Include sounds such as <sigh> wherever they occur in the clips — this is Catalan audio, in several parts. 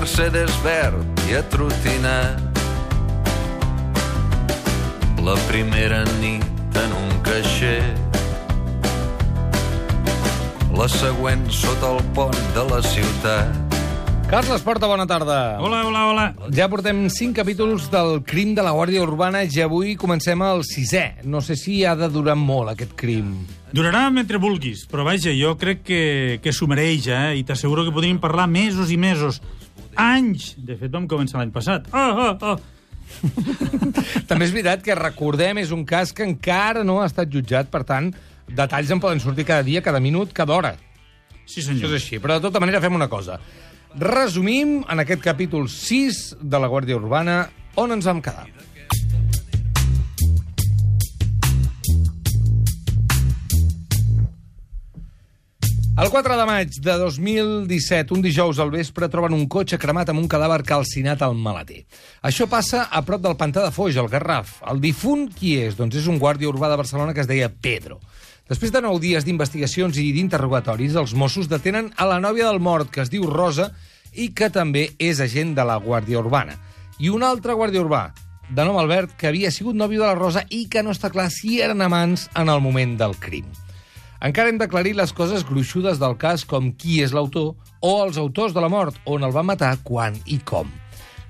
Mercedes verd i atrotinat. La primera nit en un caixer la següent sota el pont de la ciutat. Carles Porta, bona tarda. Hola, hola, hola. Ja portem cinc capítols del crim de la Guàrdia Urbana i avui comencem el sisè. No sé si ha de durar molt, aquest crim. Durarà mentre vulguis, però vaja, jo crec que, que s'ho mereix, eh? I t'asseguro que podríem parlar mesos i mesos. Anys! De fet, vam començar l'any passat. Oh, oh, oh. <laughs> També és veritat que, recordem, és un cas que encara no ha estat jutjat, per tant, detalls en poden sortir cada dia, cada minut, cada hora. Sí, Això senyor. és així. Però, de tota manera, fem una cosa. Resumim en aquest capítol 6 de la Guàrdia Urbana on ens vam quedar. El 4 de maig de 2017, un dijous al vespre, troben un cotxe cremat amb un cadàver calcinat al maleter. Això passa a prop del pantà de Foix, al Garraf. El difunt, qui és? Doncs és un guàrdia urbà de Barcelona que es deia Pedro. Després de nou dies d'investigacions i d'interrogatoris, els Mossos detenen a la nòvia del mort, que es diu Rosa, i que també és agent de la Guàrdia Urbana. I un altre guàrdia urbà, de nom Albert, que havia sigut nòvio de la Rosa i que no està clar si eren amants en el moment del crim. Encara hem d'aclarir les coses gruixudes del cas com qui és l'autor o els autors de la mort, on el van matar, quan i com.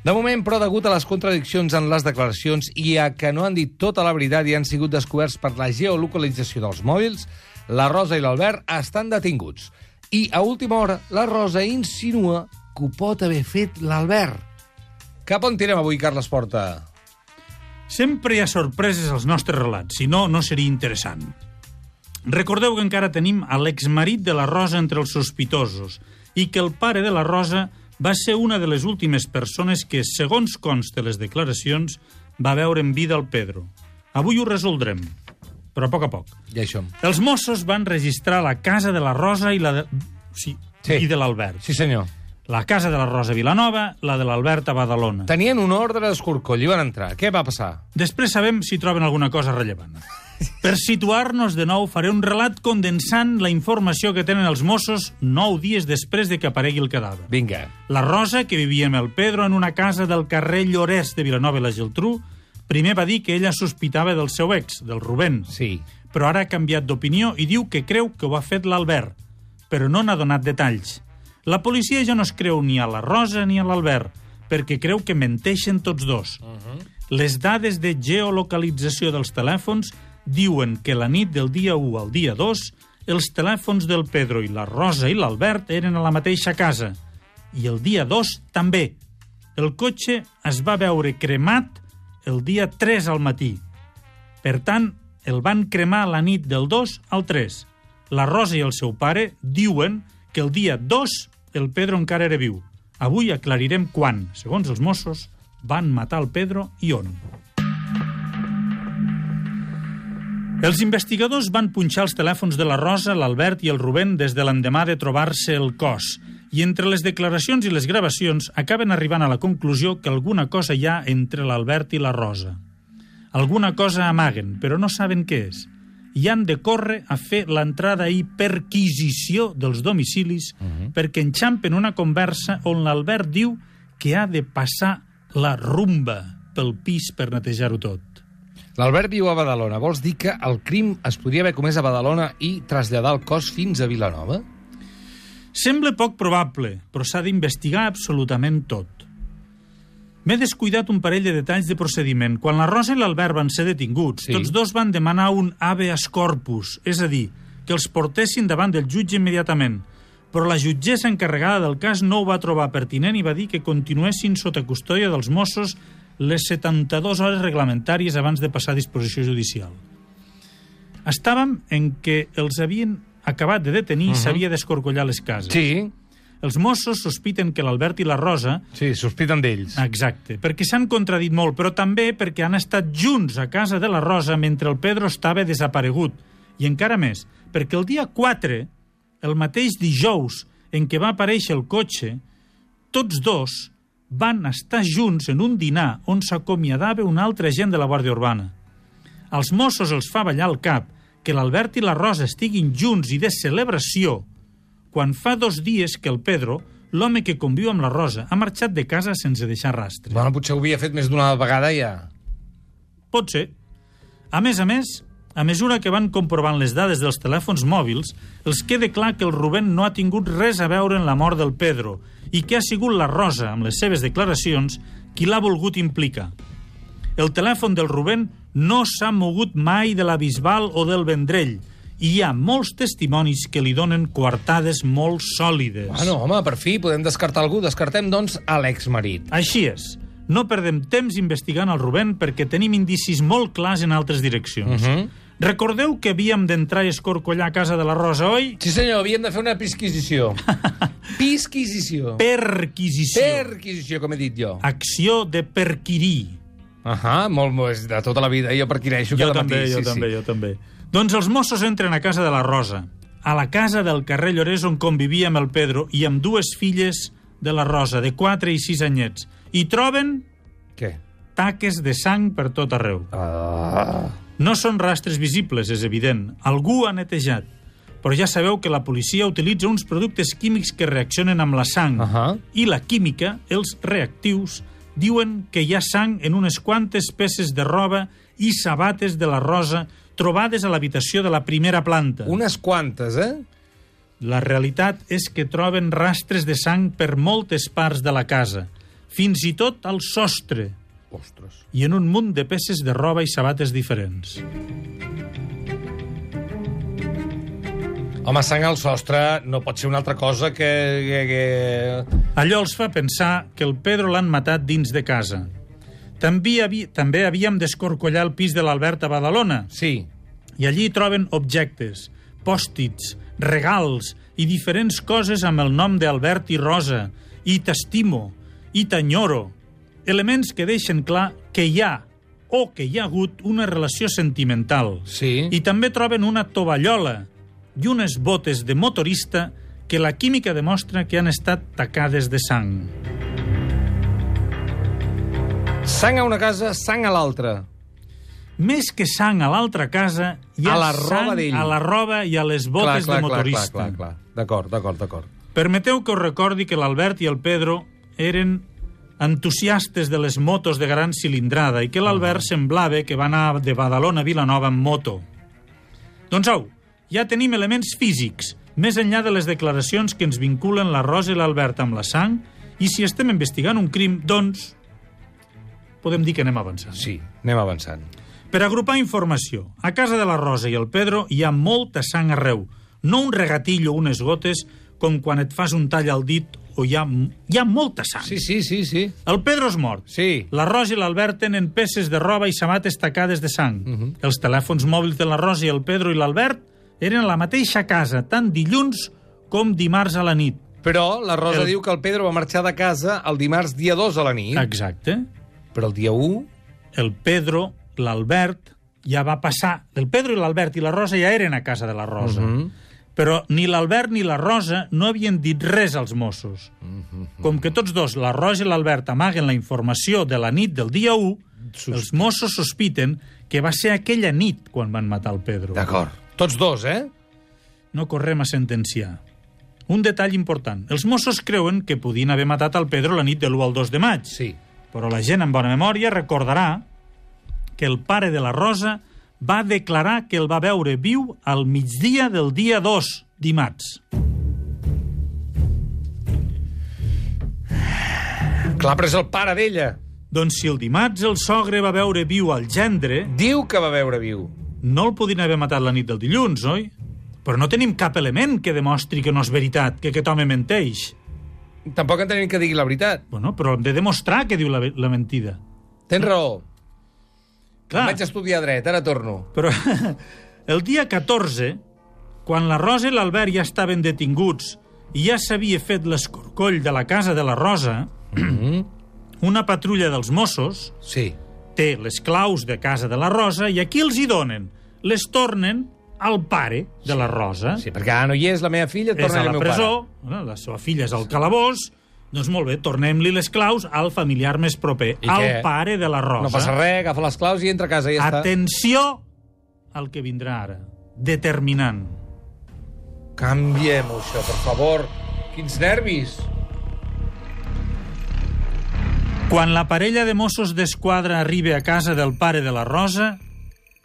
De moment, però, degut a les contradiccions en les declaracions i a que no han dit tota la veritat i han sigut descoberts per la geolocalització dels mòbils, la Rosa i l'Albert estan detinguts. I, a última hora, la Rosa insinua que ho pot haver fet l'Albert. Cap on tirem avui, Carles Porta? Sempre hi ha sorpreses als nostres relats, si no, no seria interessant. Recordeu que encara tenim a l'exmarit de la Rosa entre els sospitosos i que el pare de la Rosa va ser una de les últimes persones que, segons consta les declaracions, va veure en vida el Pedro. Avui ho resoldrem, però a poc a poc. I això. Els Mossos van registrar la casa de la Rosa i la de... Sí, Sí. i de l'Albert. Sí, senyor. La casa de la Rosa Vilanova, la de l'Albert a Badalona. Tenien un ordre d'escorcoll i van entrar. Què va passar? Després sabem si troben alguna cosa rellevant. Per situar-nos de nou, faré un relat condensant la informació que tenen els Mossos nou dies després de que aparegui el cadàver. Vinga. La Rosa, que vivia amb el Pedro en una casa del carrer Llorès de Vilanova i la Geltrú, primer va dir que ella sospitava del seu ex, del Rubén, Sí. però ara ha canviat d'opinió i diu que creu que ho ha fet l'Albert, però no n'ha donat detalls. La policia ja no es creu ni a la Rosa ni a l'Albert, perquè creu que menteixen tots dos. Les dades de geolocalització dels telèfons diuen que la nit del dia 1 al dia 2 els telèfons del Pedro i la Rosa i l'Albert eren a la mateixa casa. I el dia 2 també. El cotxe es va veure cremat el dia 3 al matí. Per tant, el van cremar la nit del 2 al 3. La Rosa i el seu pare diuen que el dia 2 el Pedro encara era viu. Avui aclarirem quan, segons els Mossos, van matar el Pedro i on. Els investigadors van punxar els telèfons de la Rosa, l'Albert i el Rubén des de l'endemà de trobar-se el cos. I entre les declaracions i les gravacions acaben arribant a la conclusió que alguna cosa hi ha entre l'Albert i la Rosa. Alguna cosa amaguen, però no saben què és. I han de córrer a fer l'entrada i perquisició dels domicilis uh -huh. perquè enxampen una conversa on l'Albert diu que ha de passar la rumba pel pis per netejar-ho tot. L'Albert viu a Badalona. Vols dir que el crim es podria haver comès a Badalona i traslladar el cos fins a Vilanova? Sembla poc probable, però s'ha d'investigar absolutament tot. M'he descuidat un parell de detalls de procediment. Quan la Rosa i l'Albert van ser detinguts, Sí. tots dos van demanar un habeas corpus, és a dir, que els portessin davant del jutge immediatament. Però la jutgessa encarregada del cas no ho va trobar pertinent i va dir que continuessin sota custòdia dels Mossos les 72 hores reglamentàries abans de passar a disposició judicial. estàvem en què els havien acabat de detenir i s'havia d'escorcollar les cases. Sí, Els Mossos sospiten que l'Albert i la Rosa sí, sospiten d'ells. Exacte, perquè s'han contradit molt, però també perquè han estat junts a casa de la Rosa mentre el Pedro estava desaparegut. I encara més, perquè el dia 4, el mateix dijous en què va aparèixer el cotxe, tots dos van estar junts en un dinar on s'acomiadava un altre agent de la Guàrdia Urbana. Als Mossos els fa ballar el cap que l'Albert i la Rosa estiguin junts i de celebració quan fa dos dies que el Pedro, l'home que conviu amb la Rosa, ha marxat de casa sense deixar rastre. Bueno, potser ho havia fet més d'una vegada ja. Pot ser. A més a més, a mesura que van comprovant les dades dels telèfons mòbils, els queda clar que el Rubén no ha tingut res a veure en la mort del Pedro i que ha sigut la Rosa, amb les seves declaracions, qui l'ha volgut implicar. El telèfon del Rubén no s'ha mogut mai de la Bisbal o del Vendrell i hi ha molts testimonis que li donen coartades molt sòlides. Bueno, home, per fi podem descartar algú. Descartem, doncs, a l'exmarit. Així és. No perdem temps investigant el Rubén perquè tenim indicis molt clars en altres direccions. Mhm. Recordeu que havíem d'entrar i escorcollar a casa de la Rosa, oi? Sí, senyor, havíem de fer una pisquisició. <laughs> Pisquisició. Perquisició. Perquisició, com he dit jo. Acció de perquirir. Ahà, molt, de tota la vida. Jo perquireixo Jo cada també, matí. jo sí, també, sí. jo també. Doncs els Mossos entren a casa de la Rosa, a la casa del carrer Llorés on convivia amb el Pedro i amb dues filles de la Rosa, de 4 i 6 anyets, i troben Què? taques de sang per tot arreu. Ah. No són rastres visibles, és evident. Algú ha netejat. Però ja sabeu que la policia utilitza uns productes químics que reaccionen amb la sang. Ahà. I la química, els reactius, diuen que hi ha sang en unes quantes peces de roba i sabates de la Rosa trobades a l'habitació de la primera planta. Unes quantes, eh? La realitat és que troben rastres de sang per moltes parts de la casa, fins i tot al sostre, Ostres. i en un munt de peces de roba i sabates diferents. Home, sang al sostre no pot ser una altra cosa que... que, que... Allò els fa pensar que el Pedro l'han matat dins de casa. També, havi, també havíem d'escorcollar el pis de l'Albert a Badalona Sí. i allí troben objectes, pòstits, regals i diferents coses amb el nom d'Albert i Rosa, i t'estimo, i t'enyoro, elements que deixen clar que hi ha o que hi ha hagut una relació sentimental. Sí. I també troben una tovallola i unes botes de motorista que la química demostra que han estat tacades de sang. Sang a una casa, sang a l'altra. Més que sang a l'altra casa, hi ha A la roba sang a la roba i a les botes de motorista. Clar, clar, clar. D'acord, d'acord, d'acord. Permeteu que us recordi que l'Albert i el Pedro eren entusiastes de les motos de gran cilindrada i que l'Albert semblava que va anar de Badalona a Vilanova amb moto. Doncs au, ja tenim elements físics, més enllà de les declaracions que ens vinculen la Rosa i l'Albert amb la sang, i si estem investigant un crim, doncs, podem dir que anem avançant. Sí, anem avançant. Per agrupar informació, a casa de la Rosa i el Pedro hi ha molta sang arreu, no un regatillo o unes gotes com quan et fas un tall al dit o hi ha, hi ha molta sang. Sí, sí, sí, sí. El Pedro és mort. Sí. La Rosa i l'Albert tenen peces de roba i sabates tacades de sang. Els telèfons mòbils de la Rosa i el Pedro i l'Albert eren a la mateixa casa, tant dilluns com dimarts a la nit. Però la Rosa El- diu que el Pedro va marxar de casa el dimarts dia 2 a la nit. Exacte. Però el dia 1... El Pedro, l'Albert, ja va passar... El Pedro i l'Albert i la Rosa ja eren a casa de la Rosa. Però ni l'Albert ni la Rosa no havien dit res als Mossos. Com que tots dos, la Rosa i l'Albert, amaguen la informació de la nit del dia 1, els Mossos sospiten que va ser aquella nit quan van matar el Pedro. D'acord. Tots dos, eh? No correm a sentenciar. Un detall important. Els Mossos creuen que podien haver matat el Pedro la nit de l'1 al 2 de maig. Sí. Però la gent amb bona memòria recordarà que el pare de la Rosa va declarar que el va veure viu al migdia del dia 2, dimarts. Clar, però és el pare d'ella. Doncs si el dimarts el sogre va veure viu al gendre, Diu que va veure viu. No el podien haver matat la nit del dilluns, oi? Però no tenim cap element que demostri que no és veritat, que aquest home menteix. Tampoc entenem que digui la veritat. Bueno, però hem de demostrar que diu la, la mentida. Tens raó. Clar, Vaig estudiar dret, ara torno. però <laughs> El dia 14, quan la Rosa i l'Albert ja estaven detinguts i ja s'havia fet l'escorcoll de la casa de la Rosa, una patrulla dels Mossos Sí. Té les claus de casa de la Rosa i aquí els hi donen. Les tornen al pare de la Rosa. Sí, perquè ara no hi és la meva filla, és torna a al la meu presó, pare. bueno, la seva filla és al calabós, doncs molt bé, tornem-li les claus al familiar més proper, I al què? pare de la Rosa. No passa res, agafa les claus i entra a casa i ja està. Atenció al que vindrà ara. Determinant. Canviem-ho, això, per favor. Quins nervis. Quan la parella de Mossos d'Esquadra arriba a casa del pare de la Rosa,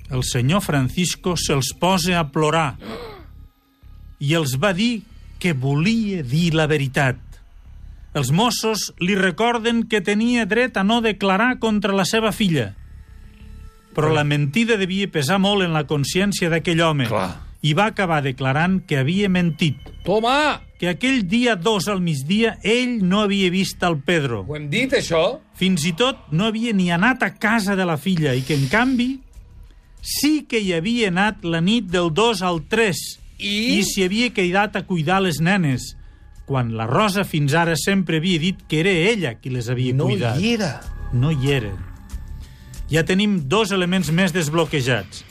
el senyor Francisco se'ls posa a plorar i els va dir que volia dir la veritat. Els Mossos li recorden que tenia dret a no declarar contra la seva filla. Però la mentida devia pesar molt en la consciència d'aquell home Clar. i va acabar declarant que havia mentit, Toma! Que aquell dia 2 al migdia ell no havia vist el Pedro. Ho hem dit, això? Fins i tot no havia ni anat a casa de la filla i que, en canvi, sí que hi havia anat la nit del 2 al 3 I? i s'hi havia quedat a cuidar les nenes, quan la Rosa fins ara sempre havia dit que era ella qui les havia No cuidat. hi era. No hi era. Ja tenim dos elements més desbloquejats.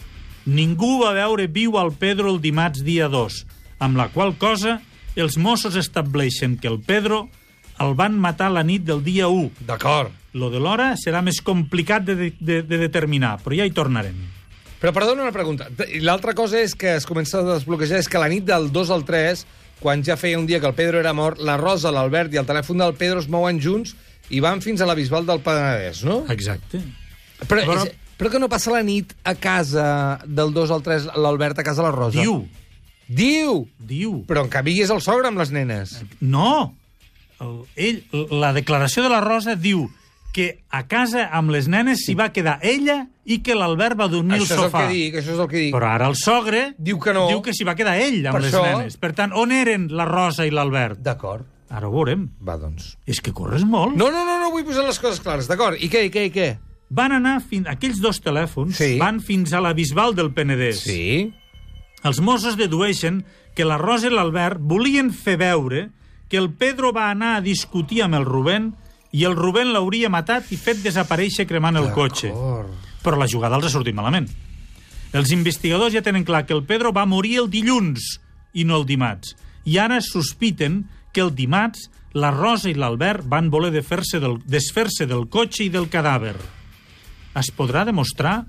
Ningú va veure viu al Pedro el dimarts dia 2, amb la qual cosa els Mossos estableixen que el Pedro el van matar la nit del dia 1. D'acord. Lo de l'hora serà més complicat de, de, de determinar, però ja hi tornarem. Però perdona una pregunta. L'altra cosa és que es comença a desbloquejar és que la nit del 2 al 3, quan ja feia un dia que el Pedro era mort, la Rosa, l'Albert i el telèfon del Pedro es mouen junts i van fins a la Bisbal del Penedès, no? Exacte. Però, Però- però... però que no passa la nit a casa del 2 al 3, l'Albert a casa de la Rosa? Diu, Diu! diu. Però en canvi és el sogre amb les nenes. No! El, ell, la declaració de la Rosa diu que a casa amb les nenes s'hi va quedar ella i que l'Albert va dormir això al és el sofà. que dic, això és el que dic. Però ara el sogre Diu que no. diu que s'hi va quedar ell amb Per les això- nenes. Per tant, on eren la Rosa i l'Albert? D'acord. Ara ho veurem. Va, doncs. És que corres molt. No, no, no, no vull posar les coses clares, d'acord. I què, i què, i què? Van anar fins... Aquells dos telèfons Sí. van fins a la Bisbal del Penedès. Sí. Els Mossos dedueixen que la Rosa i l'Albert volien fer veure que el Pedro va anar a discutir amb el Rubén i el Rubén l'hauria matat i fet desaparèixer cremant el cotxe. Però la jugada els ha sortit malament. Els investigadors ja tenen clar que el Pedro va morir el dilluns i no el dimarts. I ara sospiten que el dimarts la Rosa i l'Albert van voler desfer-se del, desfer-se del cotxe i del cadàver. Es podrà demostrar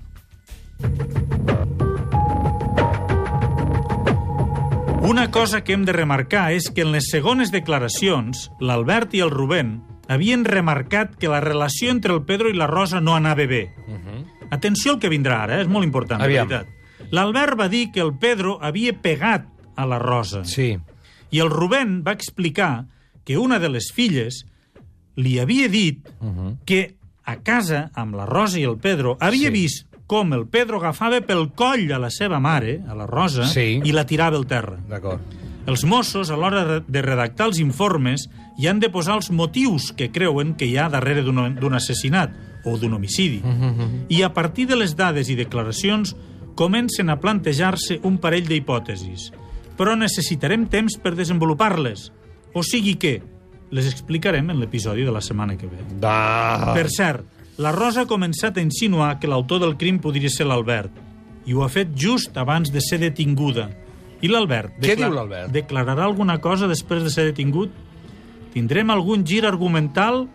Una cosa que hem de remarcar és que en les segones declaracions, l'Albert i el Rubén havien remarcat que la relació entre el Pedro i la Rosa no anava bé. Atenció al que vindrà ara, eh? és molt important, de Aviam. veritat. L'Albert va dir que el Pedro havia pegat a la Rosa. Sí. I el Rubén va explicar que una de les filles li havia dit que a casa, amb la Rosa i el Pedro, havia Sí. vist com el Pedro agafava pel coll a la seva mare, a la Rosa, Sí. i la tirava al terra. D'acord. Els Mossos, a l'hora de redactar els informes, hi han de posar els motius que creuen que hi ha darrere d'un assassinat o d'un homicidi. I a partir de les dades i declaracions comencen a plantejar-se un parell d'hipòtesis. Però necessitarem temps per desenvolupar-les. O sigui que les explicarem en l'episodi de la setmana que ve. Da... Per cert, la Rosa ha començat a insinuar que l'autor del crim podria ser l'Albert. I ho ha fet just abans de ser detinguda. I l'Albert... Què diu l'Albert? Declararà alguna cosa després de ser detingut? Tindrem algun gir argumental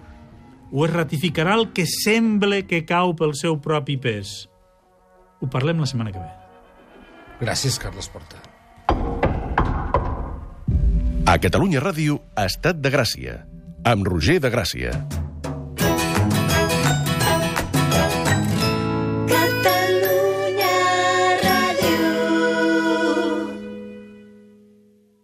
o es ratificarà el que sembla que cau pel seu propi pes? Ho parlem la setmana que ve. Gràcies, Carles Porta. A Catalunya Ràdio, Estat de Gràcia, amb Roger de Gràcia.